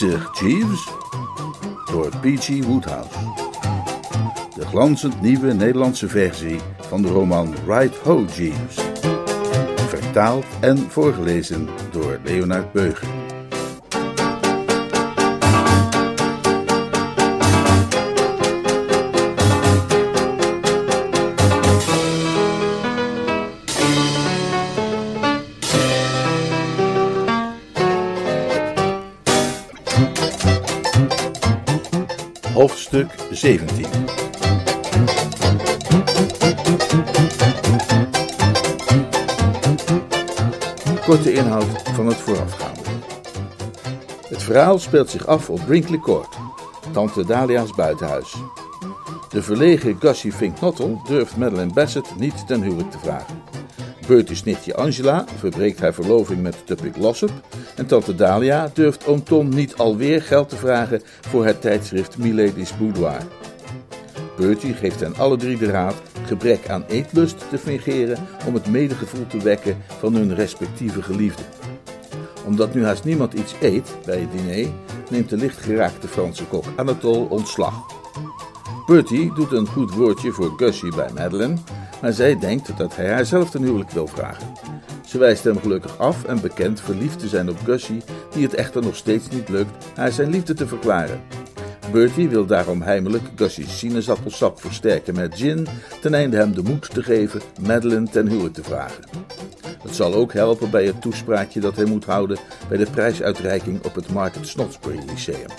Bezig, Jeeves. Door P.G. Woodhouse. De glanzend nieuwe Nederlandse versie van de roman Right Ho, Jeeves. Vertaald en voorgelezen door Leonard Beuger. Verhaal speelt zich af op Brinkley Court, tante Dalia's buitenhuis. De verlegen Gussie Finknottel durft Madeleine Bassett niet ten huwelijk te vragen. Bertie's nichtje Angela verbreekt haar verloving met Tuppik Lossop en tante Dalia durft oom Tom niet alweer geld te vragen voor het tijdschrift Milady's Boudoir. Bertie geeft hen alle drie de raad gebrek aan eetlust te fingeren om het medegevoel te wekken van hun respectieve geliefden. Omdat nu haast niemand iets eet bij het diner, neemt de lichtgeraakte Franse kok Anatole ontslag. Bertie doet een goed woordje voor Gussie bij Madeleine, maar zij denkt dat hij haar zelf ten huwelijk wil vragen. Ze wijst hem gelukkig af en bekent verliefd te zijn op Gussie, die het echter nog steeds niet lukt haar zijn liefde te verklaren. Bertie wil daarom heimelijk Gussie's sinaasappelsap versterken met gin, ten einde hem de moed te geven Madeleine ten huwelijk te vragen. Het zal ook helpen bij het toespraakje dat hij moet houden bij de prijsuitreiking op het Market Snodsbury Lyceum.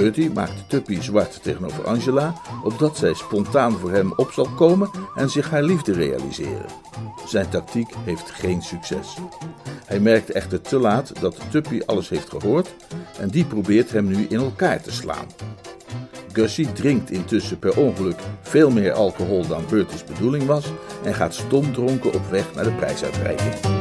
Bertie maakt Tuppy zwart tegenover Angela, opdat zij spontaan voor hem op zal komen en zich haar liefde realiseren. Zijn tactiek heeft geen succes. Hij merkt echter te laat dat Tuppy alles heeft gehoord en die probeert hem nu in elkaar te slaan. Gussie drinkt intussen per ongeluk veel meer alcohol dan Bertie's bedoeling was en gaat stomdronken op weg naar de prijsuitreiking.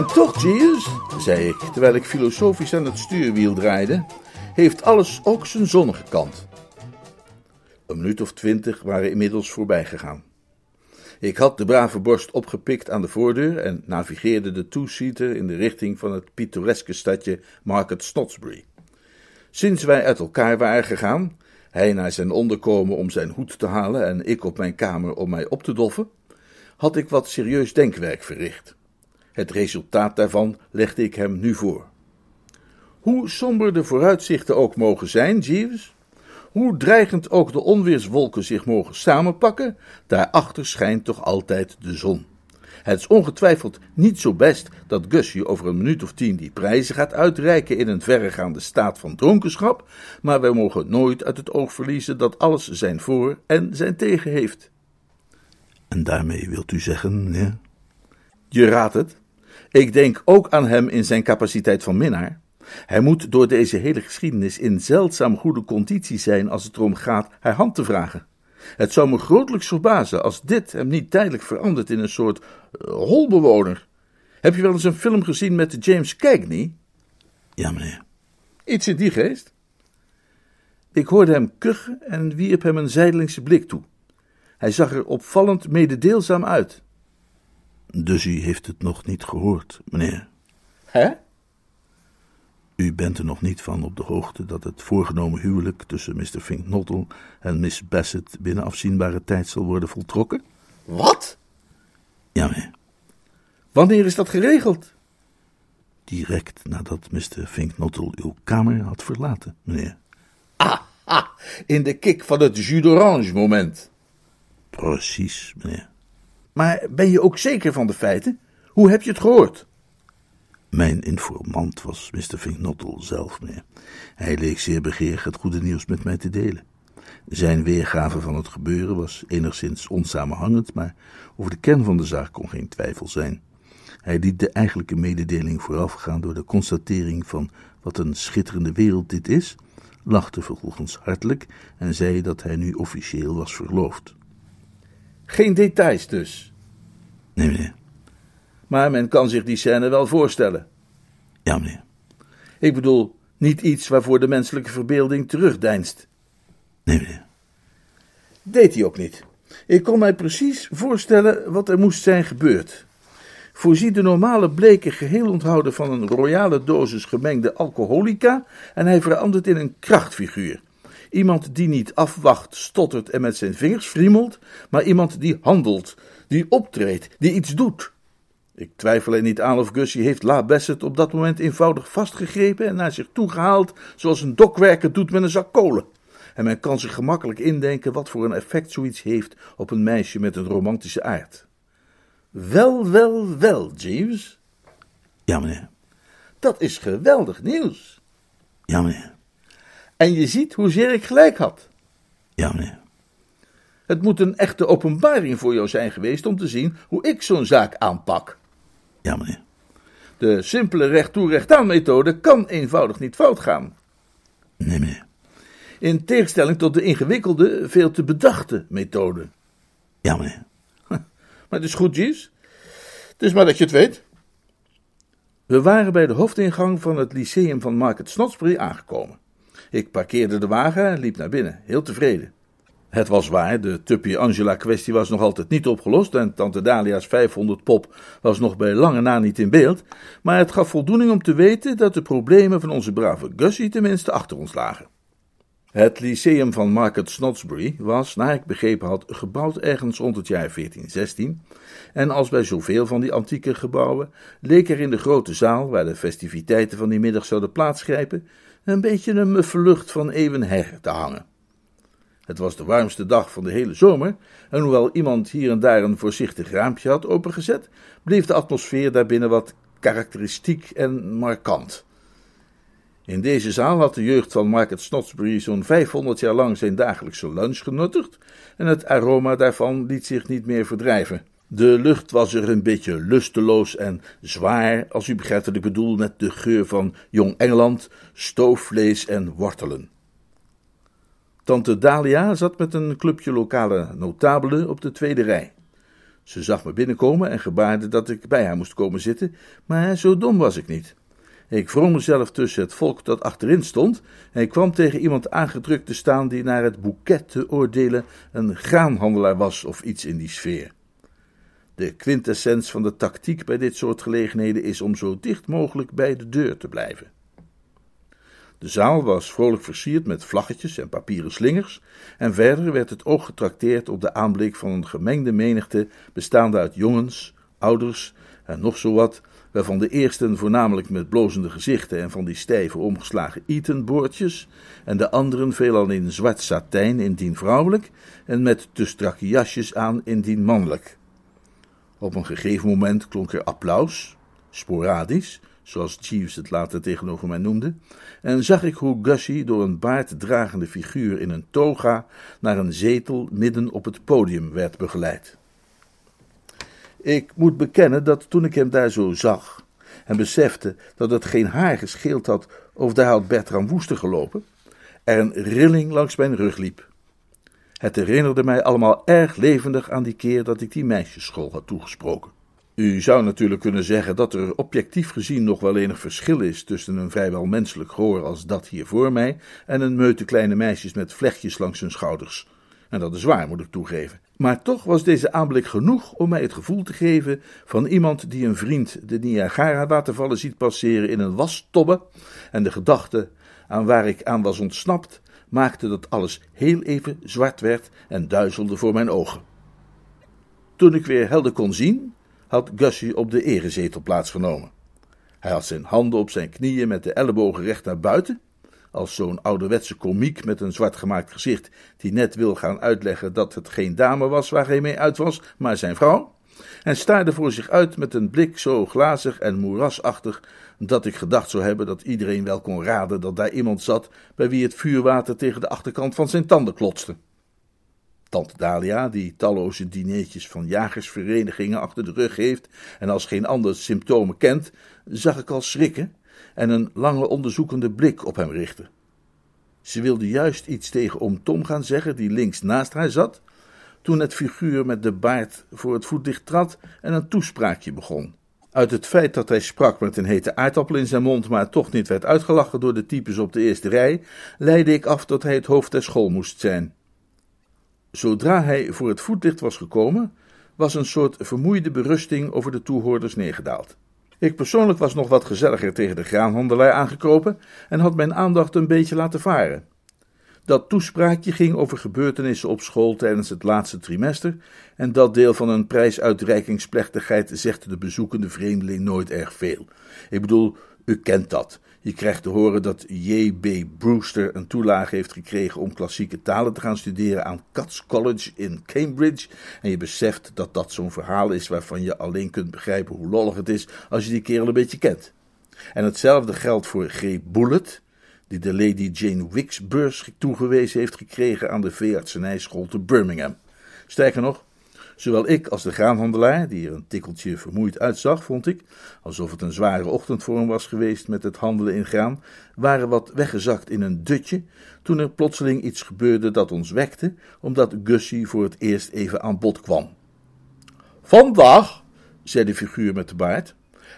En toch, Jeeves, zei ik, terwijl ik filosofisch aan het stuurwiel draaide, heeft alles ook zijn zonnige kant. Een minuut of twintig waren inmiddels voorbij gegaan. Ik had de brave borst opgepikt aan de voordeur en navigeerde de two-seater in de richting van het pittoreske stadje Market Snodsbury. Sinds wij uit elkaar waren gegaan, hij naar zijn onderkomen om zijn hoed te halen en ik op mijn kamer om mij op te doffen, had ik wat serieus denkwerk verricht. Het resultaat daarvan legde ik hem nu voor. Hoe somber de vooruitzichten ook mogen zijn, Jeeves, hoe dreigend ook de onweerswolken zich mogen samenpakken, daarachter schijnt toch altijd de zon. Het is ongetwijfeld niet zo best dat Gussie over een minuut of tien die prijzen gaat uitreiken in een verregaande staat van dronkenschap, maar wij mogen nooit uit het oog verliezen dat alles zijn voor en zijn tegen heeft. En daarmee wilt u zeggen, meneer? Je raadt het. Ik denk ook aan hem in zijn capaciteit van minnaar. Hij moet door deze hele geschiedenis in zeldzaam goede conditie zijn als het erom gaat haar hand te vragen. Het zou me grotelijks verbazen als dit hem niet tijdelijk verandert in een soort uh, holbewoner. Heb je wel eens een film gezien met James Cagney? Ja, meneer. Iets in die geest? Ik hoorde hem kuchen en wierp hem een zijdelingse blik toe. Hij zag er opvallend mededeelzaam uit. Dus u heeft het nog niet gehoord, meneer? Hè? U bent er nog niet van op de hoogte dat het voorgenomen huwelijk tussen Mr. Finknottel en Miss Bassett binnen afzienbare tijd zal worden voltrokken? Wat? Ja, meneer. Wanneer is dat geregeld? Direct nadat Mr. Finknottel uw kamer had verlaten, meneer. Ah, ah in de kik van het jus d'orange moment. Precies, meneer. Maar ben je ook zeker van de feiten? Hoe heb je het gehoord? Mijn informant was Mr. Finknottel zelf, meneer. Hij leek zeer begeerig het goede nieuws met mij te delen. Zijn weergave van het gebeuren was enigszins onsamenhangend, maar over de kern van de zaak kon geen twijfel zijn. Hij liet de eigenlijke mededeling voorafgaan door de constatering van wat een schitterende wereld dit is, lachte vervolgens hartelijk en zei dat hij nu officieel was verloofd. Geen details dus? Nee, meneer. Maar men kan zich die scène wel voorstellen. Ja, meneer. Ik bedoel, niet iets waarvoor de menselijke verbeelding terugdeinst. Nee, meneer. Deed hij ook niet. Ik kon mij precies voorstellen wat er moest zijn gebeurd. Voorzie de normale bleke geheel onthouden van een royale dosis gemengde alcoholica en hij verandert in een krachtfiguur. Iemand die niet afwacht, stottert en met zijn vingers friemelt, maar iemand die handelt, die optreedt, die iets doet. Ik twijfel er niet aan of Gussie heeft La Bassett op dat moment eenvoudig vastgegrepen en naar zich toe gehaald, zoals een dokwerker doet met een zak kolen. En men kan zich gemakkelijk indenken wat voor een effect zoiets heeft op een meisje met een romantische aard. Wel, wel, wel, Jeeves. Ja, meneer. Dat is geweldig nieuws. Ja, meneer. En je ziet hoezeer ik gelijk had. Ja, meneer. Het moet een echte openbaring voor jou zijn geweest om te zien hoe ik zo'n zaak aanpak. Ja, meneer. De simpele recht-toe-recht-aan methode kan eenvoudig niet fout gaan. Nee, meneer. In tegenstelling tot de ingewikkelde, veel te bedachte methode. Ja, meneer. Maar het is goed, Jeeves. Het is maar dat je het weet. We waren bij de hoofdingang van het lyceum van Market Snodsbury aangekomen. Ik parkeerde de wagen en liep naar binnen, heel tevreden. Het was waar, de Tuppy Angela kwestie was nog altijd niet opgelost en tante Dalia's 500 pop was nog bij lange na niet in beeld, maar het gaf voldoening om te weten dat de problemen van onze brave Gussie tenminste achter ons lagen. Het lyceum van Market Snodsbury was, naar ik begrepen had, gebouwd ergens rond het jaar 1416. En als bij zoveel van die antieke gebouwen, leek er in de grote zaal, waar de festiviteiten van die middag zouden plaatsgrijpen, een beetje een muffe lucht van eeuwen her te hangen. Het was de warmste dag van de hele zomer, en hoewel iemand hier en daar een voorzichtig raampje had opengezet, bleef de atmosfeer daarbinnen wat karakteristiek en markant. In deze zaal had de jeugd van Market Snodsbury zo'n 500 jaar lang zijn dagelijkse lunch genuttigd en het aroma daarvan liet zich niet meer verdrijven. De lucht was er een beetje lusteloos en zwaar, als u begrijpt wat ik bedoel, met de geur van jong Engeland, stoofvlees en wortelen. Tante Dalia zat met een clubje lokale notabelen op de tweede rij. Ze zag me binnenkomen en gebaarde dat ik bij haar moest komen zitten, maar zo dom was ik niet. Ik wrong mezelf tussen het volk dat achterin stond en ik kwam tegen iemand aangedrukt te staan die naar het boeket te oordelen een graanhandelaar was of iets in die sfeer. De quintessens van de tactiek bij dit soort gelegenheden is om zo dicht mogelijk bij de deur te blijven. De zaal was vrolijk versierd met vlaggetjes en papieren slingers, en verder werd het oog getrakteerd op de aanblik van een gemengde menigte bestaande uit jongens, ouders en nog zo wat, waarvan de eersten voornamelijk met blozende gezichten en van die stijve omgeslagen Eton-boordjes, en de anderen veelal in zwart satijn indien vrouwelijk, en met te strakke jasjes aan indien mannelijk. Op een gegeven moment klonk er applaus, sporadisch, zoals Jeeves het later tegenover mij noemde, en zag ik hoe Gussie door een baarddragende figuur in een toga naar een zetel midden op het podium werd begeleid. Ik moet bekennen dat toen ik hem daar zo zag en besefte dat het geen haar gescheeld had of daar had Bertram Woester gelopen, er een rilling langs mijn rug liep. Het herinnerde mij allemaal erg levendig aan die keer dat ik die meisjesschool had toegesproken. U zou natuurlijk kunnen zeggen dat er objectief gezien nog wel enig verschil is tussen een vrijwel menselijk gehoor als dat hier voor mij en een meute kleine meisjes met vlechtjes langs hun schouders. En dat is waar, moet ik toegeven. Maar toch was deze aanblik genoeg om mij het gevoel te geven van iemand die een vriend de Niagara-watervallen ziet passeren in een wastobbe en de gedachte aan waar ik aan was ontsnapt maakte dat alles heel even zwart werd en duizelde voor mijn ogen. Toen ik weer helder kon zien, had Gussie op de erezetel plaatsgenomen. Hij had zijn handen op zijn knieën met de ellebogen recht naar buiten, als zo'n ouderwetse komiek met een zwart gemaakt gezicht, die net wil gaan uitleggen dat het geen dame was waar hij mee uit was, maar zijn vrouw. en staarde voor zich uit met een blik zo glazig en moerasachtig dat ik gedacht zou hebben dat iedereen wel kon raden dat daar iemand zat bij wie het vuurwater tegen de achterkant van zijn tanden klotste. Tante Dalia, die talloze dineetjes van jagersverenigingen achter de rug heeft en als geen ander symptomen kent, zag ik al schrikken en een lange onderzoekende blik op hem richten. Ze wilde juist iets tegen oom Tom gaan zeggen, die links naast haar zat, toen het figuur met de baard voor het voetlicht trad en een toespraakje begon. Uit het feit dat hij sprak met een hete aardappel in zijn mond, maar toch niet werd uitgelachen door de types op de eerste rij, leidde ik af dat hij het hoofd der school moest zijn. Zodra hij voor het voetlicht was gekomen, was een soort vermoeide berusting over de toehoorders neergedaald. Ik persoonlijk was nog wat gezelliger tegen de graanhandelaar aangekropen en had mijn aandacht een beetje laten varen. Dat toespraakje ging over gebeurtenissen op school tijdens het laatste trimester, en dat deel van een prijsuitreikingsplechtigheid zegt de bezoekende vreemdeling nooit erg veel. Ik bedoel, u kent dat. Je krijgt te horen dat J.B. Brewster een toelage heeft gekregen om klassieke talen te gaan studeren aan Cats College in Cambridge. En je beseft dat dat zo'n verhaal is waarvan je alleen kunt begrijpen hoe lollig het is als je die kerel een beetje kent. En hetzelfde geldt voor G. Bullet, die de Lady Jane Wicks beurs toegewezen heeft gekregen aan de veeartsenijschool te Birmingham. Sterker nog, Zowel ik als de graanhandelaar, die er een tikkeltje vermoeid uitzag, vond ik, alsof het een zware ochtend voor hem was geweest met het handelen in graan, waren wat weggezakt in een dutje, toen er plotseling iets gebeurde dat ons wekte, omdat Gussie voor het eerst even aan bod kwam. Vandaag, zei de figuur met de baard,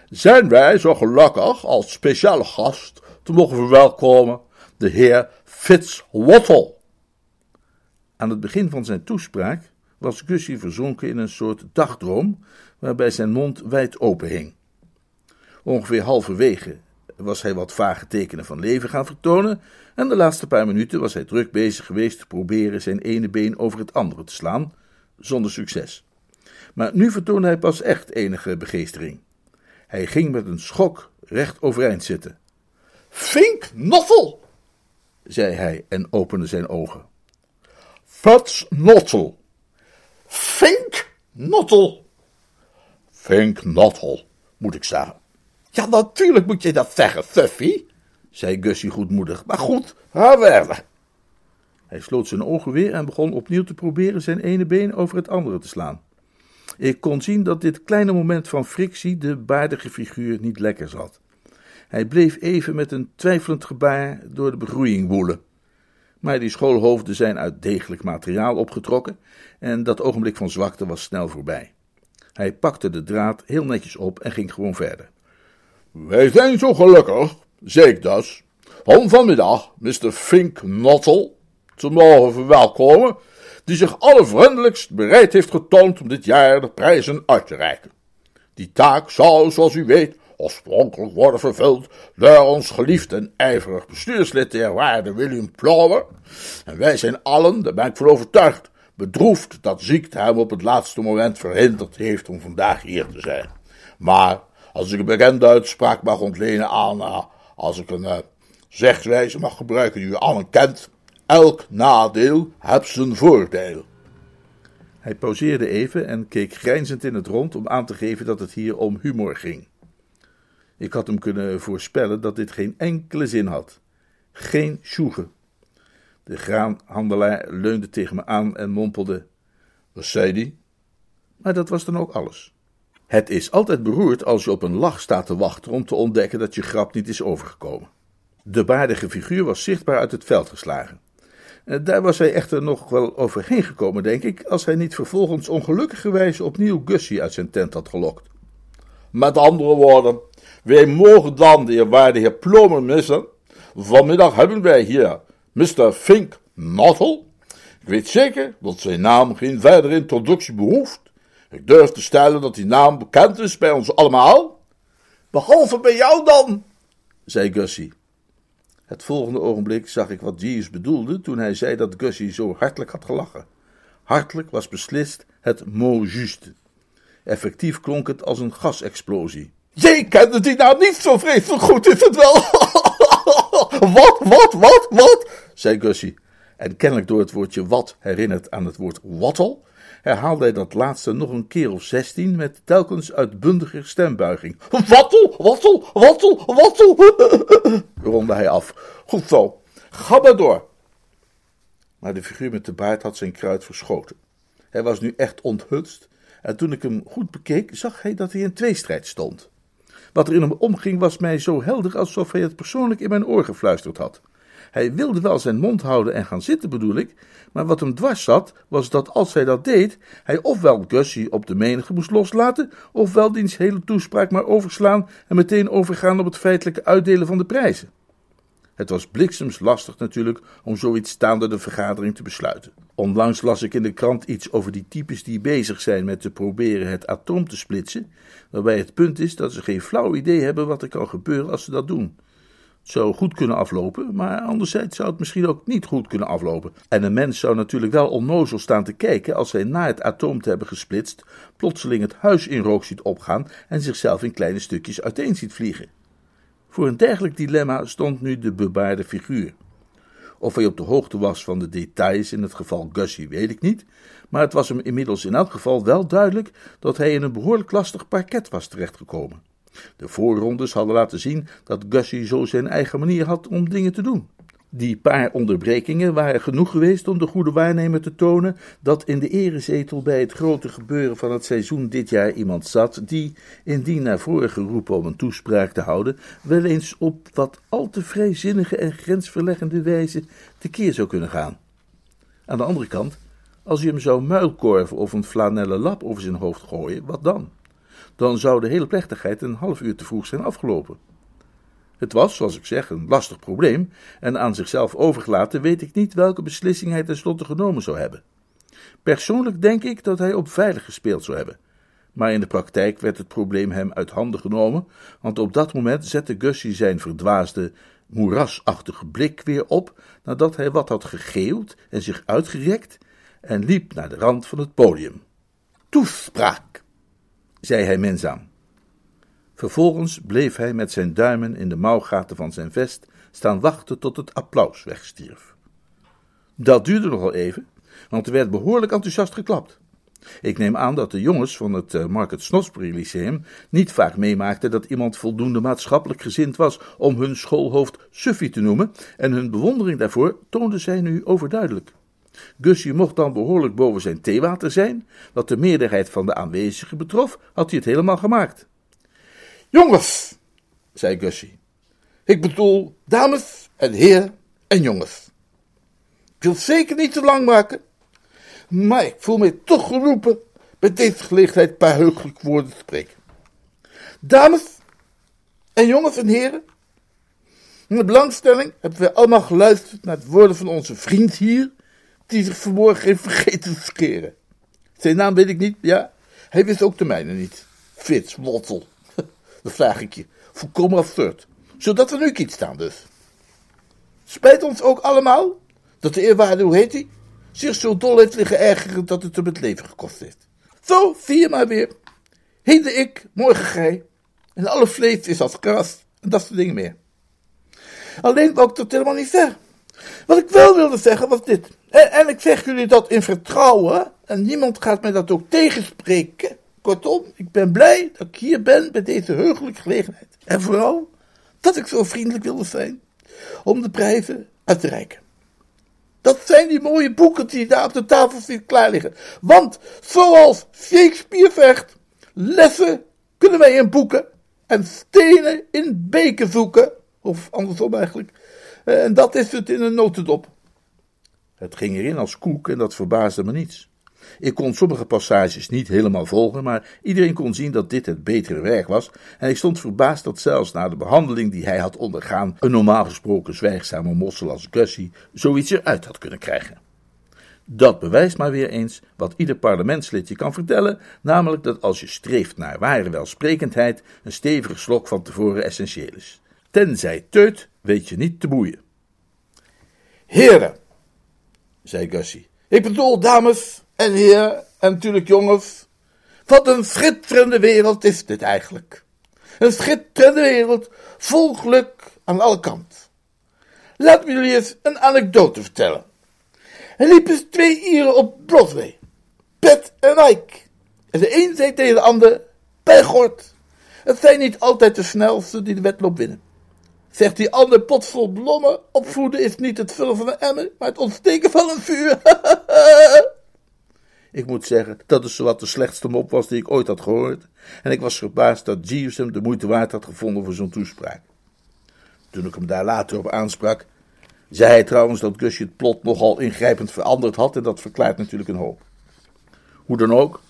zijn wij zo gelukkig als speciale gast te mogen verwelkomen de heer Fitzwattle. Aan het begin van zijn toespraak was Gussie verzonken in een soort dagdroom, waarbij zijn mond wijd open hing. Ongeveer halverwege was hij wat vage tekenen van leven gaan vertonen, en de laatste paar minuten was hij druk bezig geweest te proberen zijn ene been over het andere te slaan, zonder succes. Maar nu vertoonde hij pas echt enige begeestering. Hij ging met een schok recht overeind zitten. Fink Noffel, zei hij en opende zijn ogen. Fats Nottel, Fink Nottel. Fink Nottel, moet ik zeggen. Ja, natuurlijk moet je dat zeggen, Fuffy, zei Gussie goedmoedig. Maar goed, ha verder. Hij sloot zijn ogen weer en begon opnieuw te proberen zijn ene been over het andere te slaan. Ik kon zien dat dit kleine moment van frictie de baardige figuur niet lekker zat. Hij bleef even met een twijfelend gebaar door de begroeiing woelen. Maar die schoolhoofden zijn uit degelijk materiaal opgetrokken en dat ogenblik van zwakte was snel voorbij. Hij pakte de draad heel netjes op en ging gewoon verder. Wij zijn zo gelukkig, zei ik dus, om vanmiddag Mr. Fink Nottel te mogen verwelkomen, die zich allervriendelijkst bereid heeft getoond om dit jaar de prijzen uit te reiken. Die taak zou, zoals u weet, oorspronkelijk worden vervuld door ons geliefd en ijverig bestuurslid, de waarde William Plower. En wij zijn allen, daar ben ik van overtuigd, bedroefd dat ziekte hem op het laatste moment verhinderd heeft om vandaag hier te zijn. Maar, als ik een bekende uitspraak mag ontlenen aan, als ik een uh, zegswijze mag gebruiken die u allen kent, elk nadeel heeft zijn voordeel. Hij pauzeerde even en keek grijnzend in het rond om aan te geven dat het hier om humor ging. Ik had hem kunnen voorspellen dat dit geen enkele zin had. Geen sjoegen. De graanhandelaar leunde tegen me aan en mompelde: Wat zei die? Maar dat was dan ook alles. Het is altijd beroerd als je op een lach staat te wachten om te ontdekken dat je grap niet is overgekomen. De baardige figuur was zichtbaar uit het veld geslagen. Eh, daar was hij echter nog wel overheen gekomen, denk ik, als hij niet vervolgens ongelukkigerwijs opnieuw Gussie uit zijn tent had gelokt. Met andere woorden, wij mogen dan de waarde heer missen. Vanmiddag hebben wij hier Mr. Fink Nottel. Ik weet zeker dat zijn naam geen verdere introductie behoeft. Ik durf te stellen dat die naam bekend is bij ons allemaal. Behalve bij jou dan, zei Gussie. Het volgende ogenblik zag ik wat Jeeves bedoelde toen hij zei dat Gussie zo hartelijk had gelachen. Hartelijk was beslist het mot juste. Effectief klonk het als een gasexplosie. Jij kende die naam niet zo vreselijk goed, is het wel? wat, wat, wat, wat? zei Gussie. En kennelijk door het woordje wat herinnerd aan het woord wattel, herhaalde hij dat laatste nog een keer of zestien met telkens uitbundiger stembuiging. Wattel, wattel, wattel, wattel, ronde hij af. Goed zo, ga maar door. Maar de figuur met de baard had zijn kruid verschoten. Hij was nu echt onthutst, en toen ik hem goed bekeek, zag hij dat hij in tweestrijd stond. Wat er in hem omging was mij zo helder alsof hij het persoonlijk in mijn oor gefluisterd had. Hij wilde wel zijn mond houden en gaan zitten, bedoel ik, maar wat hem dwars zat, was dat als hij dat deed, hij ofwel Gussie op de menige moest loslaten, ofwel diens hele toespraak maar overslaan en meteen overgaan op het feitelijke uitdelen van de prijzen. Het was bliksems lastig natuurlijk om zoiets staande de vergadering te besluiten. Onlangs las ik in de krant iets over die types die bezig zijn met te proberen het atoom te splitsen, waarbij het punt is dat ze geen flauw idee hebben wat er kan gebeuren als ze dat doen. Het zou goed kunnen aflopen, maar anderzijds zou het misschien ook niet goed kunnen aflopen. En een mens zou natuurlijk wel onnozel staan te kijken als hij na het atoom te hebben gesplitst plotseling het huis in rook ziet opgaan en zichzelf in kleine stukjes uiteen ziet vliegen. Voor een dergelijk dilemma stond nu de bebaarde figuur. Of hij op de hoogte was van de details in het geval Gussie, weet ik niet, maar het was hem inmiddels in elk geval wel duidelijk dat hij in een behoorlijk lastig parket was terechtgekomen. De voorrondes hadden laten zien dat Gussie zo zijn eigen manier had om dingen te doen. Die paar onderbrekingen waren genoeg geweest om de goede waarnemer te tonen dat in de erezetel bij het grote gebeuren van het seizoen dit jaar iemand zat die, indien naar voren geroepen om een toespraak te houden, wel eens op wat al te vrijzinnige en grensverleggende wijze tekeer zou kunnen gaan. Aan de andere kant, als je hem zou muilkorven of een flanellen lap over zijn hoofd gooien, wat dan? Dan zou de hele plechtigheid een half uur te vroeg zijn afgelopen. Het was, zoals ik zeg, een lastig probleem, en aan zichzelf overgelaten weet ik niet welke beslissing hij tenslotte genomen zou hebben. Persoonlijk denk ik dat hij op veilig gespeeld zou hebben. Maar in de praktijk werd het probleem hem uit handen genomen, want op dat moment zette Gussie zijn verdwaasde, moerasachtige blik weer op, nadat hij wat had gegeeuwd en zich uitgerekt, en liep naar de rand van het podium. Toespraak, zei hij menzaam. Vervolgens bleef hij met zijn duimen in de mouwgaten van zijn vest staan wachten tot het applaus wegstierf. Dat duurde nogal even, want er werd behoorlijk enthousiast geklapt. Ik neem aan dat de jongens van het uh, Market Snosbury Lyceum niet vaak meemaakten dat iemand voldoende maatschappelijk gezind was om hun schoolhoofd Suffie te noemen, en hun bewondering daarvoor toonden zij nu overduidelijk. Gussie mocht dan behoorlijk boven zijn theewater zijn, wat de meerderheid van de aanwezigen betrof, had hij het helemaal gemaakt. Jongens, zei Gussie. Ik bedoel dames en heren en jongens. Ik wil zeker niet te lang maken, maar ik voel me toch geroepen bij deze gelegenheid een paar heugelijke woorden te spreken. Dames en jongens en heren, de belangstelling hebben we allemaal geluisterd naar het woorden van onze vriend hier, die zich vanmorgen heeft vergeten te scheren. Zijn naam weet ik niet, ja, hij wist ook de mijne niet. Fitz Wottel. Dat vraag ik je. Volkomen absurd. Zodat we nu kiet staan dus. Spijt ons ook allemaal dat de eerwaarde, hoe heet hij, zich zo dol heeft liggen ergeren dat het hem het leven gekost heeft. Zo, zie je maar weer. Heden ik, morgen gij. En alle vlees is als gras en dat soort dingen meer. Alleen wou ik dat helemaal niet zeggen. Wat ik wel wilde zeggen was dit. En, en ik zeg jullie dat in vertrouwen. En niemand gaat mij dat ook tegenspreken. Kortom, ik ben blij dat ik hier ben bij deze heugelijke gelegenheid. En vooral dat ik zo vriendelijk wilde zijn om de prijzen uit te reiken. Dat zijn die mooie boeken die daar op de tafel zitten klaar liggen. Want zoals Shakespeare vecht, lessen kunnen wij in boeken en stenen in beken zoeken. Of andersom eigenlijk. En dat is het in een notendop. Het ging erin als koek en dat verbaasde me niets. Ik kon sommige passages niet helemaal volgen, maar iedereen kon zien dat dit het betere werk was, en ik stond verbaasd dat zelfs na de behandeling die hij had ondergaan, een normaal gesproken zwijgzame mossel als Gussie zoiets eruit had kunnen krijgen. Dat bewijst maar weer eens wat ieder parlementslid je kan vertellen, namelijk dat als je streeft naar ware welsprekendheid, een stevige slok van tevoren essentieel is. Tenzij teut, weet je niet te boeien. Heren, zei Gussie, ik bedoel dames, en heren, en natuurlijk jongens, wat een schitterende wereld is dit eigenlijk. Een schitterende wereld, vol geluk aan alle kanten. Laat me jullie eens een anekdote vertellen. Er liepen twee Ieren op Broadway. Pet en Ike. En de een zei tegen de ander, bij God, het zijn niet altijd de snelste die de wedloop winnen. Zegt die ander pot vol blommen, opvoeden is niet het vullen van een emmer, maar het ontsteken van een vuur. ik moet zeggen, dat is zowat de slechtste mop was die ik ooit had gehoord. En ik was verbaasd dat Jeeves hem de moeite waard had gevonden voor zo'n toespraak. Toen ik hem daar later op aansprak, zei hij trouwens dat Gusje het plot nogal ingrijpend veranderd had en dat verklaart natuurlijk een hoop. Hoe dan ook,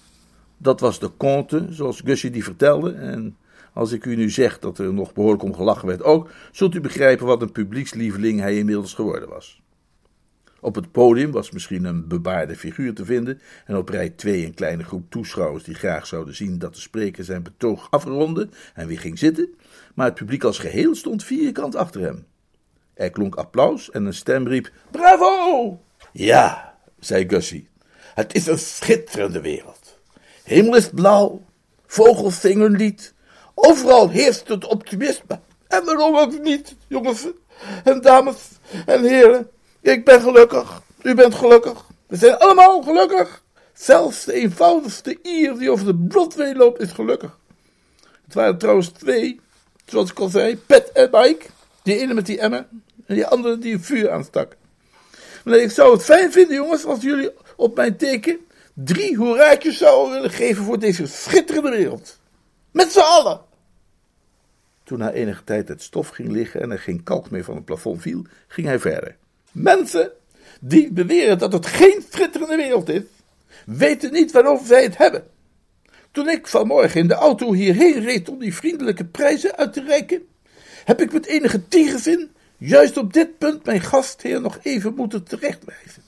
dat was de conte, zoals Gusje die vertelde. En als ik u nu zeg dat er nog behoorlijk om gelachen werd ook, zult u begrijpen wat een publiekslieveling hij inmiddels geworden was. Op het podium was misschien een bebaarde figuur te vinden en op rij 2 een kleine groep toeschouwers die graag zouden zien dat de spreker zijn betoog afronde en wie ging zitten, maar het publiek als geheel stond vierkant achter hem. Er klonk applaus en een stem riep: Bravo! Ja, zei Gussie, het is een schitterende wereld. Hemel is blauw, vogels zingen lied, overal heerst het optimisme. En waarom ook niet, jongens en dames en heren. Ik ben gelukkig, u bent gelukkig, we zijn allemaal gelukkig. Zelfs de eenvoudigste ier die over de Broadway loopt is gelukkig. Het waren trouwens twee, zoals ik al zei, Pet en Mike. Die ene met die emmer en die andere die een vuur aanstak. Maar ik zou het fijn vinden, jongens, als jullie op mijn teken drie hoeraatjes zouden willen geven voor deze schitterende wereld. Met z'n allen. Toen na enige tijd het stof ging liggen en er geen kalk meer van het plafond viel, ging hij verder. Mensen die beweren dat het geen schitterende wereld is, weten niet waarover zij het hebben. Toen ik vanmorgen in de auto hierheen reed om die vriendelijke prijzen uit te reiken, heb ik met enige tegenzin juist op dit punt mijn gastheer nog even moeten terechtwijzen.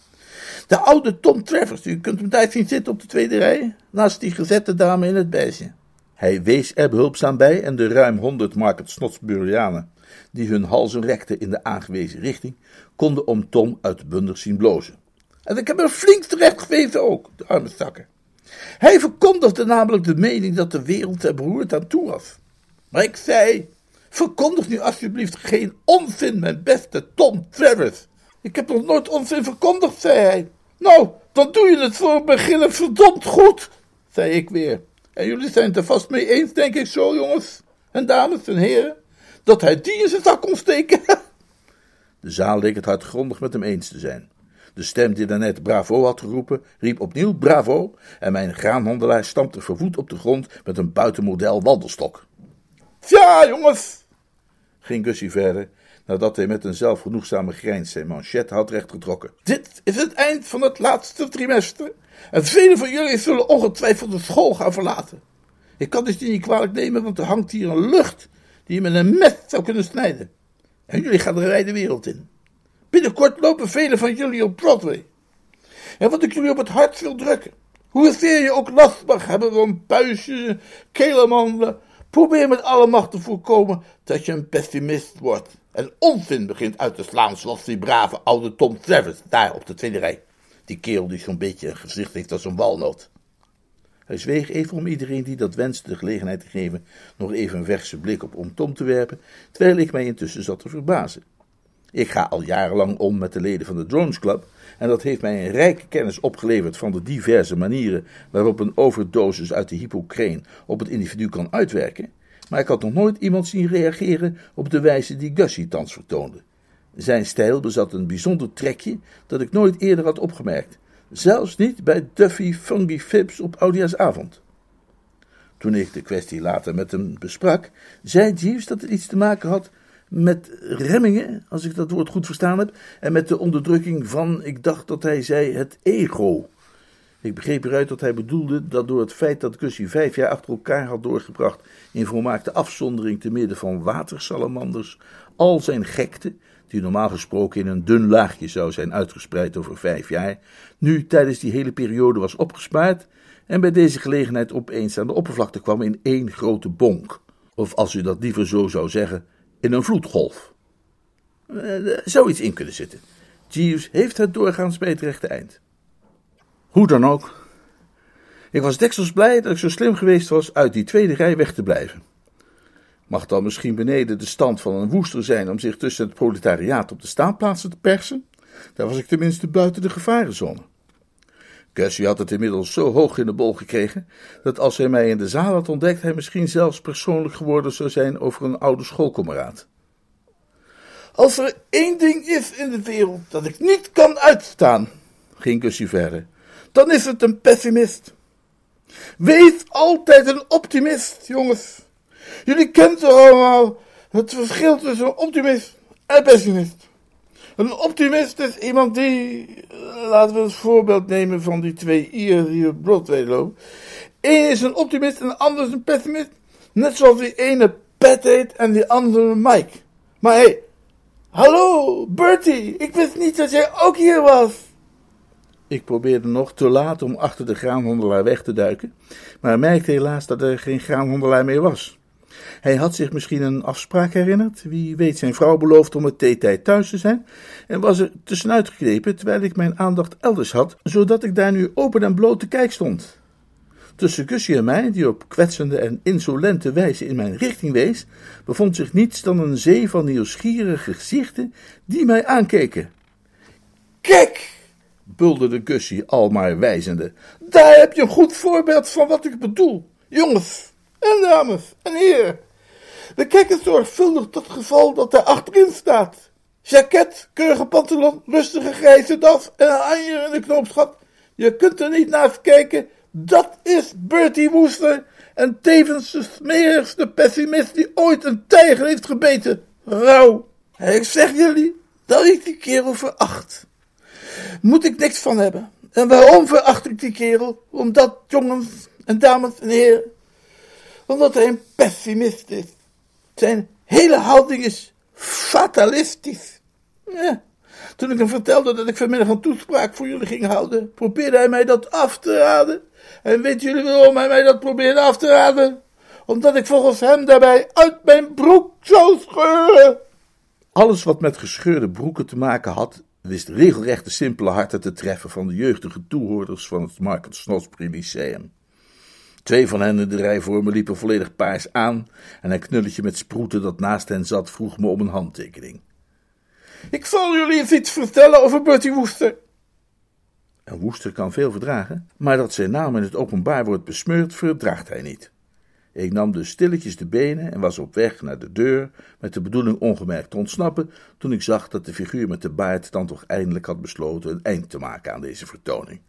De oude Tom Travers, u kunt hem daar zien zitten op de tweede rij, naast die gezette dame in het beige. Hij wees er behulpzaam bij en de ruim honderd Market Snotsburianen, die hun halzen rekten in de aangewezen richting, konden om Tom uitbundig zien blozen. En ik heb er flink terecht gewezen ook, de arme zakken. Hij verkondigde namelijk de mening dat de wereld er beroerd aan toe was. Maar ik zei, verkondig nu alsjeblieft geen onzin, mijn beste Tom Travers. Ik heb nog nooit onzin verkondigd, zei hij. Nou, dan doe je het voor het begin verdomd goed, zei ik weer. En jullie zijn het er vast mee eens, denk ik zo, jongens en dames en heren, dat hij die in zijn zak kon steken. De zaal leek het hardgrondig met hem eens te zijn. De stem die daarnet bravo had geroepen, riep opnieuw bravo en mijn graanhandelaar stampte verwoed op de grond met een buitenmodel wandelstok. Ja, jongens, ging Gussie verder, nadat hij met een zelfgenoegzame grijns zijn manchet had rechtgetrokken. Dit is het eind van het laatste trimester en velen van jullie zullen ongetwijfeld de school gaan verlaten. Ik kan dus niet kwalijk nemen, want er hangt hier een lucht die je met een mes zou kunnen snijden. En jullie gaan de wijde wereld in. Binnenkort lopen velen van jullie op Broadway. En wat ik jullie op het hart wil drukken. Hoezeer je ook last mag hebben van puistjes, kelemanden. Probeer met alle macht te voorkomen dat je een pessimist wordt. En onzin begint uit te slaan zoals die brave oude Tom Travers daar op de tweede rij. Die kerel die zo'n beetje een gezicht heeft als een walnoot. Hij zweeg even om iedereen die dat wenste de gelegenheid te geven nog even een verse blik op om Tom te werpen, terwijl ik mij intussen zat te verbazen. Ik ga al jarenlang om met de leden van de Drones Club en dat heeft mij een rijke kennis opgeleverd van de diverse manieren waarop een overdosis uit de hypocreen op het individu kan uitwerken, maar ik had nog nooit iemand zien reageren op de wijze die Gussie thans vertoonde. Zijn stijl bezat een bijzonder trekje dat ik nooit eerder had opgemerkt, zelfs niet bij Duffy Fungy Phipps op Oudjaarsavond. Toen ik de kwestie later met hem besprak, zei Jeeves dat het iets te maken had met remmingen, als ik dat woord goed verstaan heb, en met de onderdrukking van, ik dacht dat hij zei, het ego. Ik begreep eruit dat hij bedoelde dat door het feit dat Gussie vijf jaar achter elkaar had doorgebracht in volmaakte afzondering te midden van watersalamanders, al zijn gekte, die normaal gesproken in een dun laagje zou zijn uitgespreid over vijf jaar, nu tijdens die hele periode was opgespaard en bij deze gelegenheid opeens aan de oppervlakte kwam in één grote bonk. Of als u dat liever zo zou zeggen, in een vloedgolf. Uh, zoiets in kunnen zitten. Jeeves heeft het doorgaans bij rechte eind. Hoe dan ook. Ik was deksels blij dat ik zo slim geweest was uit die tweede rij weg te blijven. Mag dan misschien beneden de stand van een woester zijn om zich tussen het proletariaat op de staanplaatsen te persen? Daar was ik tenminste buiten de gevarenzone. Gussie had het inmiddels zo hoog in de bol gekregen, dat als hij mij in de zaal had ontdekt, hij misschien zelfs persoonlijk geworden zou zijn over een oude schoolkameraad. Als er één ding is in de wereld dat ik niet kan uitstaan, ging Gussie verder, dan is het een pessimist. Wees altijd een optimist, jongens. Jullie kennen allemaal het verschil tussen optimist en pessimist. Een optimist is iemand die, laten we het voorbeeld nemen van die twee Ieren die op Broadway lopen. Eén is een optimist en de ander is een pessimist. Net zoals die ene Pat heet en die andere Mike. Maar hé, hey, hallo Bertie, ik wist niet dat jij ook hier was. Ik probeerde nog te laat om achter de graanhandelaar weg te duiken, maar merkte helaas dat er geen graanhandelaar meer was. Hij had zich misschien een afspraak herinnerd, wie weet zijn vrouw beloofd om het theetijd thuis te zijn, en was er tussenuit geknepen terwijl ik mijn aandacht elders had, zodat ik daar nu open en bloot te kijk stond. Tussen Gussie en mij, die op kwetsende en insolente wijze in mijn richting wees, bevond zich niets dan een zee van nieuwsgierige gezichten die mij aankeken. Kijk, bulderde Gussie al maar wijzende, daar heb je een goed voorbeeld van wat ik bedoel. Jongens en dames en heren, we kijken zorgvuldig tot geval dat daar achterin staat. Jacket, keurige pantalon, rustige grijze das en een anjer in de knoopsgat. Je kunt er niet naast kijken. Dat is Bertie Woester en tevens de smerigste pessimist die ooit een tijger heeft gebeten. Rauw. Ik zeg jullie dat ik die kerel veracht. Moet ik niks van hebben. En waarom veracht ik die kerel? Omdat, jongens en dames en heren, omdat hij een pessimist is. Zijn hele houding is fatalistisch. Toen ik hem vertelde dat ik vanmiddag een toespraak voor jullie ging houden, probeerde hij mij dat af te raden. En weet jullie waarom hij mij dat probeerde af te raden? Omdat ik volgens hem daarbij uit mijn broek zou scheuren. Alles wat met gescheurde broeken te maken had, wist regelrecht de simpele harten te treffen van de jeugdige toehoorders van het Market Snodsbury Lyceum. Twee van hen in de rij voor me liepen volledig paars aan en een knulletje met sproeten dat naast hen zat vroeg me om een handtekening. Ik zal jullie iets vertellen over Bertie Woester. Een woester kan veel verdragen, maar dat zijn naam in het openbaar wordt besmeurd, verdraagt hij niet. Ik nam dus stilletjes de benen en was op weg naar de deur met de bedoeling ongemerkt te ontsnappen, toen ik zag dat de figuur met de baard dan toch eindelijk had besloten een eind te maken aan deze vertoning.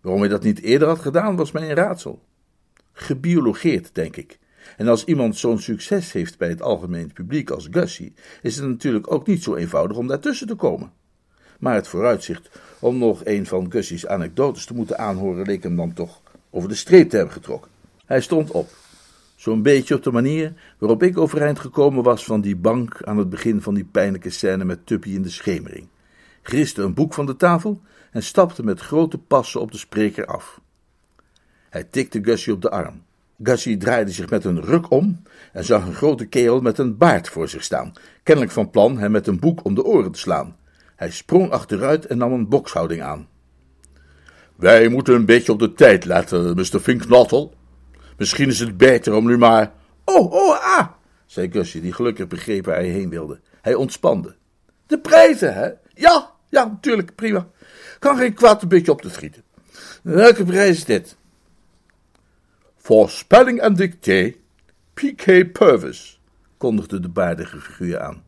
Waarom hij dat niet eerder had gedaan, was mij een raadsel gebiologeerd, denk ik. En als iemand zo'n succes heeft bij het algemeen publiek als Gussie, is het natuurlijk ook niet zo eenvoudig om daartussen te komen. Maar het vooruitzicht om nog een van Gussie's anekdotes te moeten aanhoren leek hem dan toch over de streep te hebben getrokken. Hij stond op, zo'n beetje op de manier waarop ik overeind gekomen was van die bank aan het begin van die pijnlijke scène met Tuppy in de schemering, griste een boek van de tafel en stapte met grote passen op de spreker af. Hij tikte Gussie op de arm. Gussie draaide zich met een ruk om en zag een grote kerel met een baard voor zich staan, kennelijk van plan hem met een boek om de oren te slaan. Hij sprong achteruit en nam een bokshouding aan. Wij moeten een beetje op de tijd letten, Mr. Finknottel. Misschien is het beter om nu maar... Oh, oh, ah, zei Gussie, die gelukkig begreep waar hij heen wilde. Hij ontspande. De prijzen, hè? Ja, ja, natuurlijk, prima. Kan geen kwaad een beetje op te schieten. Welke prijs is dit? Voorspelling en dicté, P.K. Purvis, kondigde de baardige figuur aan.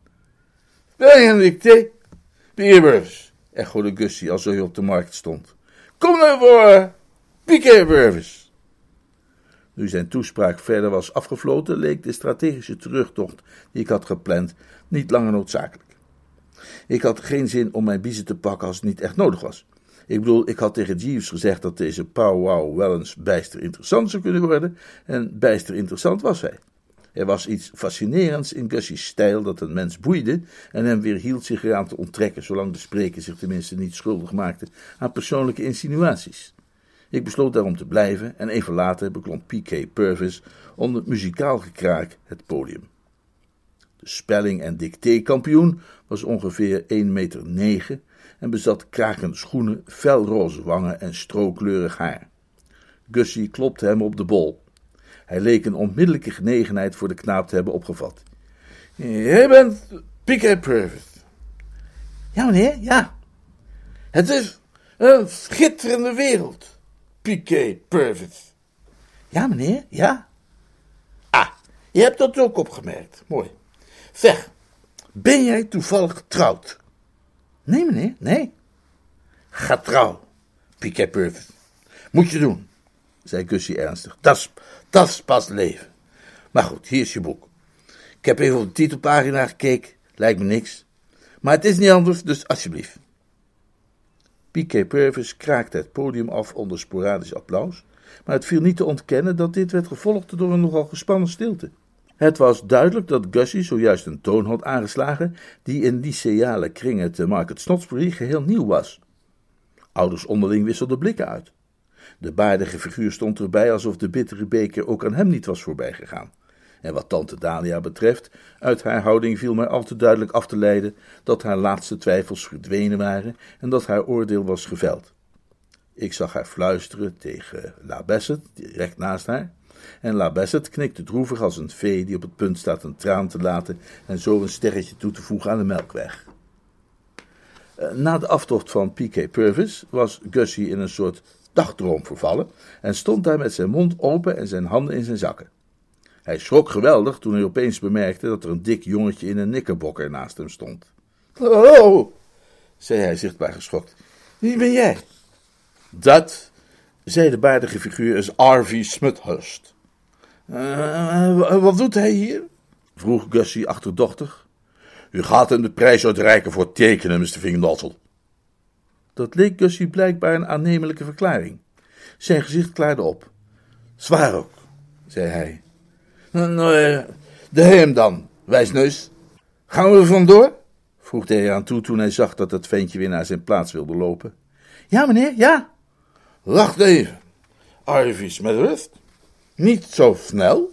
Spelling en dicté, P.K. Purvis, echode Gussie als hij op de markt stond. Kom nou voor P.K. Purvis. Nu zijn toespraak verder was afgefloten, leek de strategische terugtocht die ik had gepland niet langer noodzakelijk. Ik had geen zin om mijn biezen te pakken als het niet echt nodig was. Ik bedoel, ik had tegen Jeeves gezegd dat deze powwow wel eens bijster interessant zou kunnen worden. En bijster interessant was hij. Er was iets fascinerends in Gussie's stijl dat een mens boeide en hem weer hield zich eraan te onttrekken, zolang de spreker zich tenminste niet schuldig maakte aan persoonlijke insinuaties. Ik besloot daarom te blijven en even later beklom P.K. Purvis onder muzikaal gekraak het podium. De spelling- en dictékampioen was ongeveer 1,9 meter en bezat krakende schoenen, felroze wangen en strookleurig haar. Gussie klopte hem op de bol. Hij leek een onmiddellijke genegenheid voor de knaap te hebben opgevat. Jij bent Piquet Purvis. Ja, meneer, ja. Het is Een schitterende wereld, Piquet Purvis. Ja, meneer, ja. Ah, je hebt dat ook opgemerkt. Mooi. Zeg, ben jij toevallig getrouwd? Nee, meneer, nee. Ga trouw, Piquet Purvis. Moet je doen, zei Gussie ernstig. Dat is pas leven. Maar goed, hier is je boek. Ik heb even op de titelpagina gekeken. Lijkt me niks. Maar het is niet anders, dus alsjeblieft. Piquet Purvis kraakte het podium af onder sporadisch applaus, maar het viel niet te ontkennen dat dit werd gevolgd door een nogal gespannen stilte. Het was duidelijk dat Gussie zojuist een toon had aangeslagen die in lyceale kringen te Market Snodsbury geheel nieuw was. Ouders onderling wisselden blikken uit. De baardige figuur stond erbij alsof de bittere beker ook aan hem niet was voorbijgegaan. En wat tante Dalia betreft, uit haar houding viel mij al te duidelijk af te leiden dat haar laatste twijfels verdwenen waren en dat haar oordeel was geveld. Ik zag haar fluisteren tegen La Besset, direct naast haar, en La knikte droevig als een vee die op het punt staat een traan te laten en zo een sterretje toe te voegen aan de melkweg. Eh, na de aftocht van P.K. Purvis was Gussie in een soort dagdroom vervallen en stond daar met zijn mond open en zijn handen in zijn zakken. Hij schrok geweldig toen hij opeens bemerkte dat er een dik jongetje in een nikkerbokker naast hem stond. Oh, zei hij zichtbaar geschokt. Wie ben jij? Dat, zei de baardige figuur, is Arvy Smuthurst. Uh, wat doet hij hier? vroeg Gussie achterdochtig. U gaat hem de prijs uitreiken voor tekenen, Mr. Vingendottel. Dat leek Gussie blijkbaar een aannemelijke verklaring. Zijn gezicht klaarde op. Zwaar ook, zei hij. Nou, de hem dan, wijsneus. Gaan we er vandoor? vroeg hij aan toe toen hij zag dat het ventje weer naar zijn plaats wilde lopen. Ja, meneer, ja. Wacht even. Arvis met. Niet zo snel.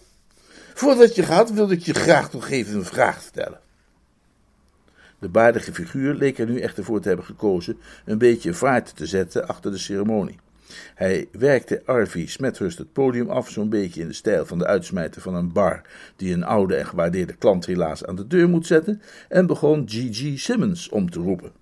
Voordat je gaat, wil ik je graag nog even een vraag stellen. De baardige figuur leek er nu echter voor te hebben gekozen een beetje vaart te zetten achter de ceremonie. Hij werkte Arvy Smethurst het podium af, zo'n beetje in de stijl van de uitsmijter van een bar, die een oude en gewaardeerde klant helaas aan de deur moet zetten, en begon G.G. Simmons om te roepen.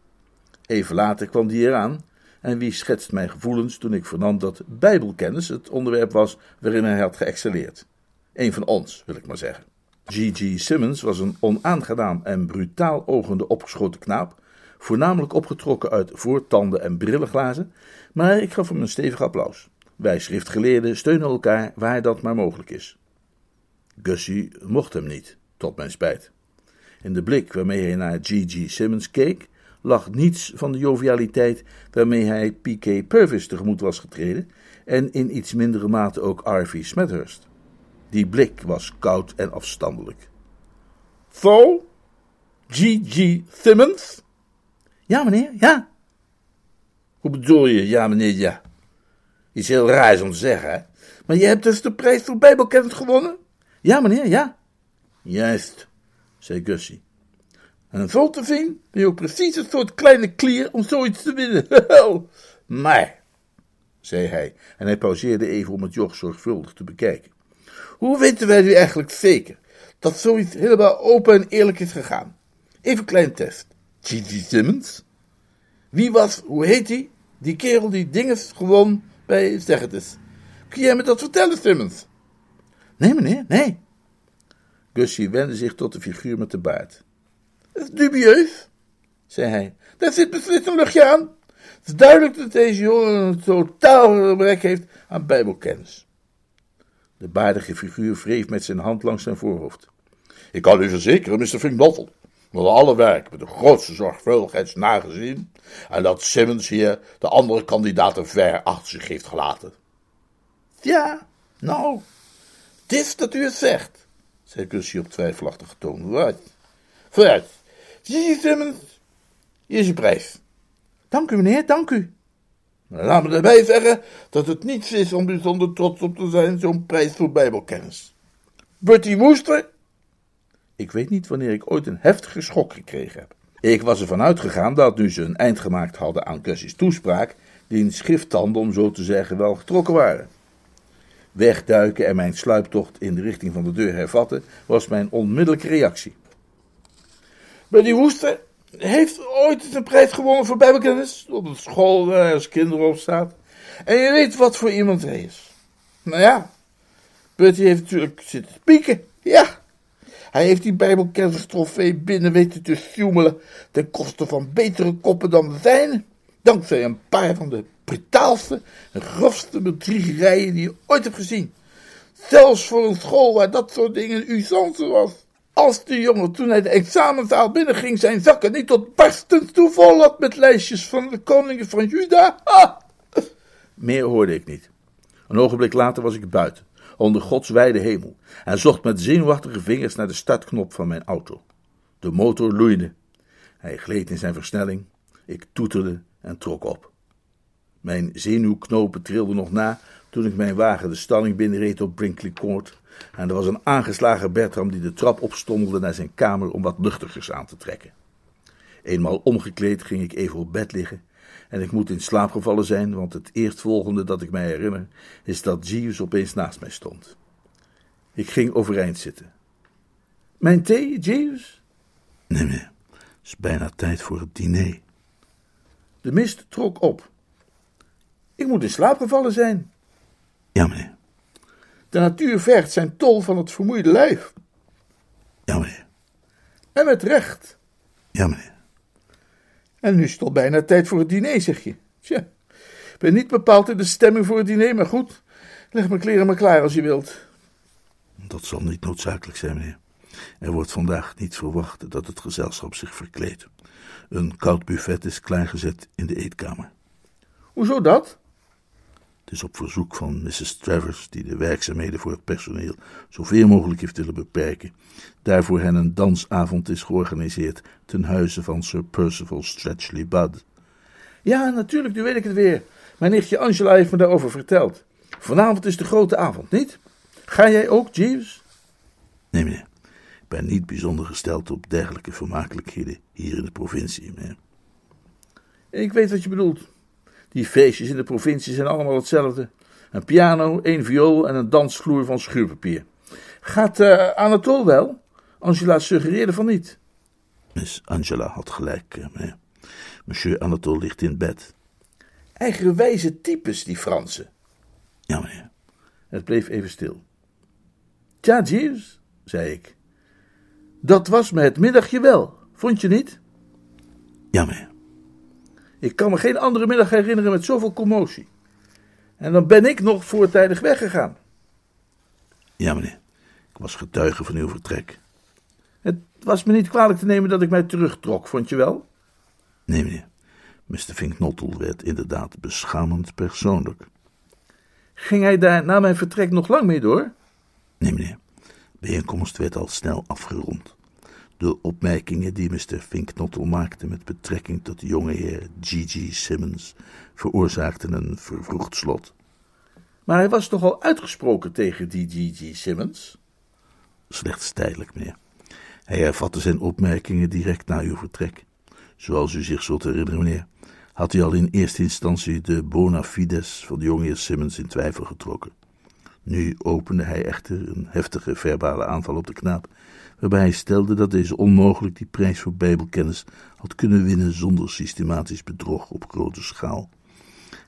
Even later kwam die eraan, en wie schetst mijn gevoelens toen ik vernam dat bijbelkennis het onderwerp was waarin hij had geëxcelleerd. Een van ons, wil ik maar zeggen. G.G. Simmons was een onaangenaam en brutaal ogende opgeschoten knaap, voornamelijk opgetrokken uit voortanden en brillenglazen, maar ik gaf hem een stevig applaus. Wij schriftgeleerden steunen elkaar waar dat maar mogelijk is. Gussie mocht hem niet, tot mijn spijt. In de blik waarmee hij naar G.G. Simmons keek, lag niets van de jovialiteit waarmee hij P.K. Purvis tegemoet was getreden, en in iets mindere mate ook R.V. Smethurst. Die blik was koud en afstandelijk. Zo? G.G. Simmons? Ja, meneer, ja. Hoe bedoel je, ja, meneer, ja? Iets heel raars om te zeggen, hè? Maar je hebt dus de prijs voor Bijbelkennis gewonnen? Ja, meneer, ja. Juist, zei Gussie. En zo te zien ben je ook precies een soort kleine klier om zoiets te winnen. maar, zei hij, en hij pauzeerde even om het joch zorgvuldig te bekijken. Hoe weten wij nu eigenlijk zeker dat zoiets helemaal open en eerlijk is gegaan? Even een klein test. G.G. Simmons? Wie was, hoe heet hij? Die kerel die dinges gewoon bij, zeg het eens. Kun jij me dat vertellen, Simmons? Nee, meneer, nee. Gussie wendde zich tot de figuur met de baard. Dat is dubieus, zei hij. Daar zit beslist een luchtje aan. Het is duidelijk dat deze jongen een totaal gebrek heeft aan bijbelkennis. De baardige figuur wreef met zijn hand langs zijn voorhoofd. Ik kan u verzekeren, Mr. Finkbottle, dat alle werk met de grootste zorgvuldigheid is nagezien en dat Simmons hier de andere kandidaten ver achter zich heeft gelaten. Ja, nou, het is dat u het zegt, zei Gussie op twijfelachtige toon. Wat? Vooruit. Zie je, Simmons? Hier is je prijs. Dank u, meneer, dank u. Laat me erbij zeggen dat het niets is om bijzonder trots op te zijn, zo'n prijs voor bijbelkennis. Bertie Woester? Ik weet niet wanneer ik ooit een heftige schok gekregen heb. Ik was ervan uitgegaan dat nu ze een eind gemaakt hadden aan Gussie's toespraak, die schrifttanden, om zo te zeggen, wel getrokken waren. Wegduiken en mijn sluiptocht in de richting van de deur hervatten, was mijn onmiddellijke reactie. Bertie Woester, heeft ooit een prijs gewonnen voor bijbelkennis. Op de school waar als kinderop staat. En je weet wat voor iemand hij is. Nou ja, Bertie heeft natuurlijk zitten pieken. Ja, hij heeft die bijbelkennistrofee binnen weten te sjoemelen ten koste van betere koppen dan de zijne. Dankzij een paar van de brutaalste en grofste bedriegerijen die je ooit hebt gezien. Zelfs voor een school waar dat soort dingen usance was. Als de jongen toen hij de examenzaal binnenging zijn zakken niet tot barstens toe vol had met lijstjes van de koningen van Juda. Meer hoorde ik niet. Een ogenblik later was ik buiten, onder Gods wijde hemel, en zocht met zenuwachtige vingers naar de startknop van mijn auto. De motor loeide. Hij gleed in zijn versnelling. Ik toeterde en trok op. Mijn zenuwknopen trilden nog na toen ik mijn wagen de stalling binnenreed op Brinkley Court. En er was een aangeslagen Bertram die de trap opstommelde naar zijn kamer om wat luchtigers aan te trekken. Eenmaal omgekleed ging ik even op bed liggen en ik moet in slaap gevallen zijn, want het eerstvolgende dat ik mij herinner is dat Jeeves opeens naast mij stond. Ik ging overeind zitten. Mijn thee, Jeeves? Nee, meneer. Het is bijna tijd voor het diner. De mist trok op. Ik moet in slaap gevallen zijn. Ja, meneer. De natuur vergt zijn tol van het vermoeide lijf. Ja, meneer. En met recht. Ja, meneer. En nu is het al bijna tijd voor het diner, zeg je. Tja, ik ben niet bepaald in de stemming voor het diner, maar goed. Leg mijn kleren maar klaar als je wilt. Dat zal niet noodzakelijk zijn, meneer. Er wordt vandaag niet verwacht dat het gezelschap zich verkleedt. Een koud buffet is klaargezet in de eetkamer. Hoezo dat? Is op verzoek van Mrs. Travers, die de werkzaamheden voor het personeel zoveel mogelijk heeft willen beperken. Daarvoor hen een dansavond is georganiseerd ten huize van Sir Percival Stretchley Budd. Ja, natuurlijk, nu weet ik het weer. Mijn nichtje Angela heeft me daarover verteld. Vanavond is de grote avond, niet? Ga jij ook, Jeeves? Nee, meneer. Ik ben niet bijzonder gesteld op dergelijke vermakelijkheden hier in de provincie, meneer. Ik weet wat je bedoelt. Die feestjes in de provincie zijn allemaal hetzelfde. Een piano, één viool en een dansvloer van schuurpapier. Gaat uh, Anatole wel? Angela suggereerde van niet. Miss Angela had gelijk, eh, meneer. Monsieur Anatole ligt in bed. Eigenwijze types, die Fransen. Ja, meneer. Het bleef even stil. Tja, Jeeves, zei ik. Dat was me het middagje wel, vond je niet? Ja, meneer. Ik kan me geen andere middag herinneren met zoveel commotie. En dan ben ik nog voortijdig weggegaan. Ja, meneer. Ik was getuige van uw vertrek. Het was me niet kwalijk te nemen dat ik mij terugtrok, vond je wel? Nee, meneer. Mr. Finknottel werd inderdaad beschamend persoonlijk. Ging hij daar na mijn vertrek nog lang mee door? Nee, meneer. De bijeenkomst werd al snel afgerond. De opmerkingen die Mr. Finknottel maakte met betrekking tot de jonge heer G.G. Simmons veroorzaakten een vervroegd slot. Maar hij was toch al uitgesproken tegen die G.G. Simmons? Slechts tijdelijk, meneer. Hij hervatte zijn opmerkingen direct na uw vertrek. Zoals u zich zult herinneren, meneer, had hij al in eerste instantie de bona fides van de jonge heer Simmons in twijfel getrokken. Nu opende hij echter een heftige verbale aanval op de knaap, waarbij hij stelde dat deze onmogelijk die prijs voor bijbelkennis had kunnen winnen zonder systematisch bedrog op grote schaal.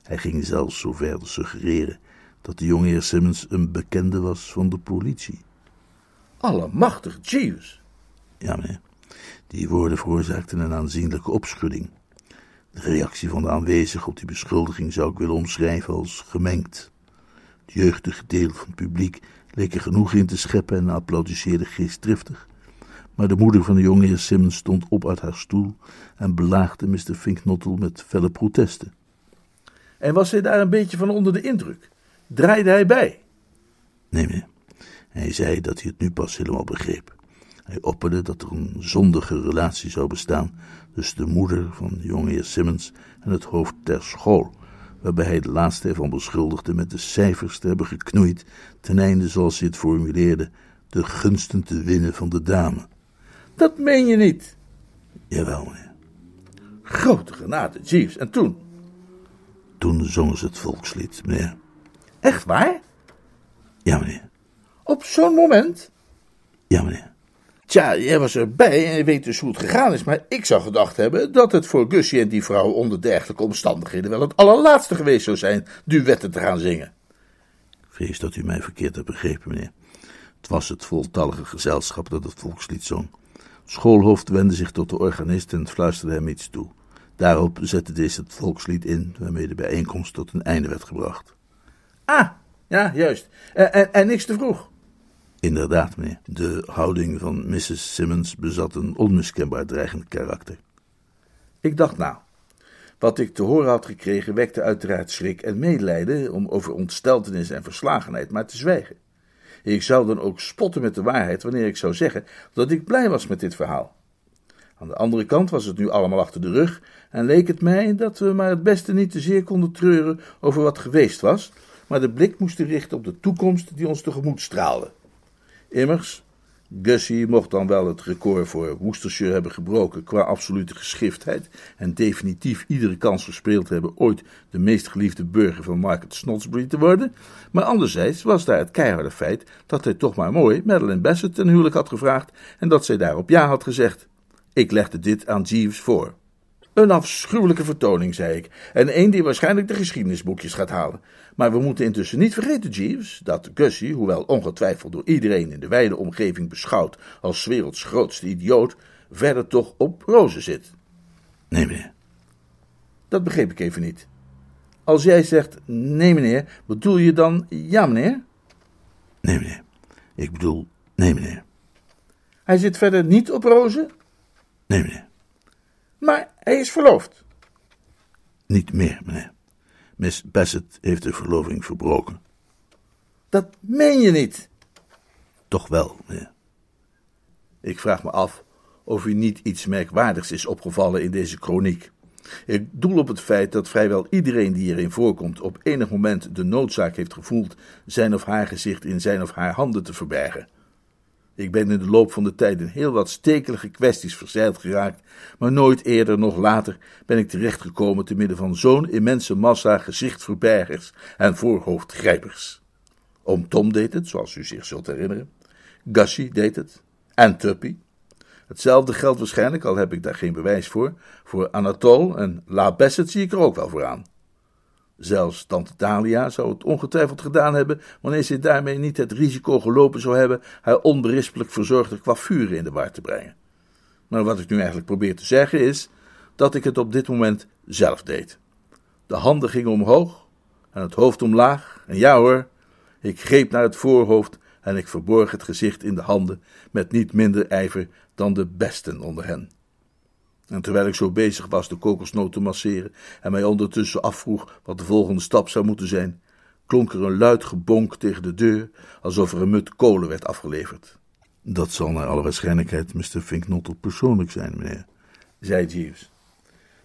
Hij ging zelfs zover te suggereren dat de jonge heer Simmons een bekende was van de politie. Allemachtig, Jeeves. Ja, meneer. Die woorden veroorzaakten een aanzienlijke opschudding. De reactie van de aanwezigen op die beschuldiging zou ik willen omschrijven als gemengd. Het jeugdige deel van het publiek leek er genoeg in te scheppen en applaudisseerde geestdriftig. Maar de moeder van de jonge heer Simmons stond op uit haar stoel en belaagde Mr. Finknottel met felle protesten. En was hij daar een beetje van onder de indruk? Draaide hij bij? Nee, meneer. Hij zei dat hij het nu pas helemaal begreep. Hij opperde dat er een zondige relatie zou bestaan tussen de moeder van de jonge heer Simmons en het hoofd der school, waarbij hij de laatste ervan beschuldigde met de cijfers te hebben geknoeid, ten einde, zoals hij het formuleerde, de gunsten te winnen van de dame. Dat meen je niet? Jawel, meneer. Grote genade, Jeeves. En toen? Toen zongen ze het volkslied, meneer. Echt waar? Ja, meneer. Op zo'n moment? Ja, meneer. Tja, jij was erbij en je weet dus hoe het gegaan is, maar ik zou gedacht hebben dat het voor Gussie en die vrouw onder dergelijke omstandigheden wel het allerlaatste geweest zou zijn duetten te gaan zingen. Vrees dat u mij verkeerd hebt begrepen, meneer. Het was het voltallige gezelschap dat het volkslied zong. Het schoolhoofd wendde zich tot de organist en fluisterde hem iets toe. Daarop zette deze het volkslied in, waarmee de bijeenkomst tot een einde werd gebracht. Ah, ja, juist. En, en, en niks te vroeg. Inderdaad, meneer. De houding van Mrs. Simmons bezat een onmiskenbaar dreigend karakter. Ik dacht nou. Wat ik te horen had gekregen wekte uiteraard schrik en medelijden om over ontsteltenis en verslagenheid maar te zwijgen. Ik zou dan ook spotten met de waarheid wanneer ik zou zeggen dat ik blij was met dit verhaal. Aan de andere kant was het nu allemaal achter de rug en leek het mij dat we maar het beste niet te zeer konden treuren over wat geweest was, maar de blik moesten richten op de toekomst die ons tegemoet straalde. Immers, Gussie mocht dan wel het record voor Worcestershire hebben gebroken qua absolute geschiftheid en definitief iedere kans verspeeld hebben ooit de meest geliefde burger van Market Snodsbury te worden, maar anderzijds was daar het keiharde feit dat hij toch maar mooi Madeline Bassett ten huwelijk had gevraagd en dat zij daarop ja had gezegd. Ik legde dit aan Jeeves voor. Een afschuwelijke vertoning, zei ik, en een die waarschijnlijk de geschiedenisboekjes gaat halen. Maar we moeten intussen niet vergeten, Jeeves, dat Gussie, hoewel ongetwijfeld door iedereen in de wijde omgeving beschouwd als werelds grootste idioot, verder toch op rozen zit. Nee, meneer. Dat begreep ik even niet. Als jij zegt nee, meneer, bedoel je dan ja, meneer? Nee, meneer. Ik bedoel nee, meneer. Hij zit verder niet op rozen? Nee, meneer. Maar hij is verloofd. Niet meer, meneer. Miss Bassett heeft de verloving verbroken. Dat meen je niet. Toch wel, meneer. Ik vraag me af of u niet iets merkwaardigs is opgevallen in deze kroniek. Ik doel op het feit dat vrijwel iedereen die hierin voorkomt op enig moment de noodzaak heeft gevoeld zijn of haar gezicht in zijn of haar handen te verbergen. Ik ben in de loop van de tijd in heel wat stekelige kwesties verzeild geraakt, maar nooit eerder nog later ben ik terechtgekomen te midden van zo'n immense massa gezichtverbergers en voorhoofdgrijpers. Oom Tom deed het, zoals u zich zult herinneren. Gussie deed het. En Tuppy. Hetzelfde geldt waarschijnlijk, al heb ik daar geen bewijs voor, voor Anatole en La zie ik er ook wel voor aan. Zelfs tante Dalia zou het ongetwijfeld gedaan hebben, wanneer ze daarmee niet het risico gelopen zou hebben haar onberispelijk verzorgde coiffure in de war te brengen. Maar wat ik nu eigenlijk probeer te zeggen is dat ik het op dit moment zelf deed. De handen gingen omhoog en het hoofd omlaag, en ja hoor, ik greep naar het voorhoofd en ik verborg het gezicht in de handen met niet minder ijver dan de besten onder hen. En terwijl ik zo bezig was de kokosnoot te masseren en mij ondertussen afvroeg wat de volgende stap zou moeten zijn, klonk er een luid gebonk tegen de deur, alsof er een mut kolen werd afgeleverd. Dat zal naar alle waarschijnlijkheid Mr. Finknottel persoonlijk zijn, meneer, zei Jeeves.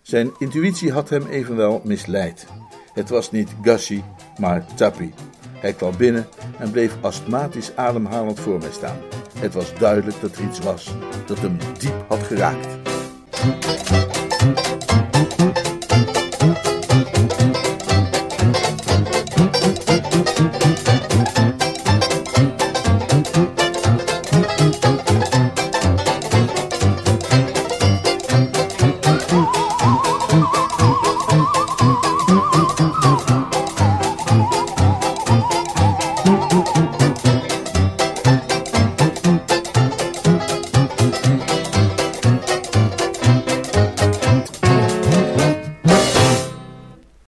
Zijn intuïtie had hem evenwel misleid. Het was niet Gussie, maar Tappy. Hij kwam binnen en bleef astmatisch ademhalend voor mij staan. Het was duidelijk dat er iets was dat hem diep had geraakt. Thank you.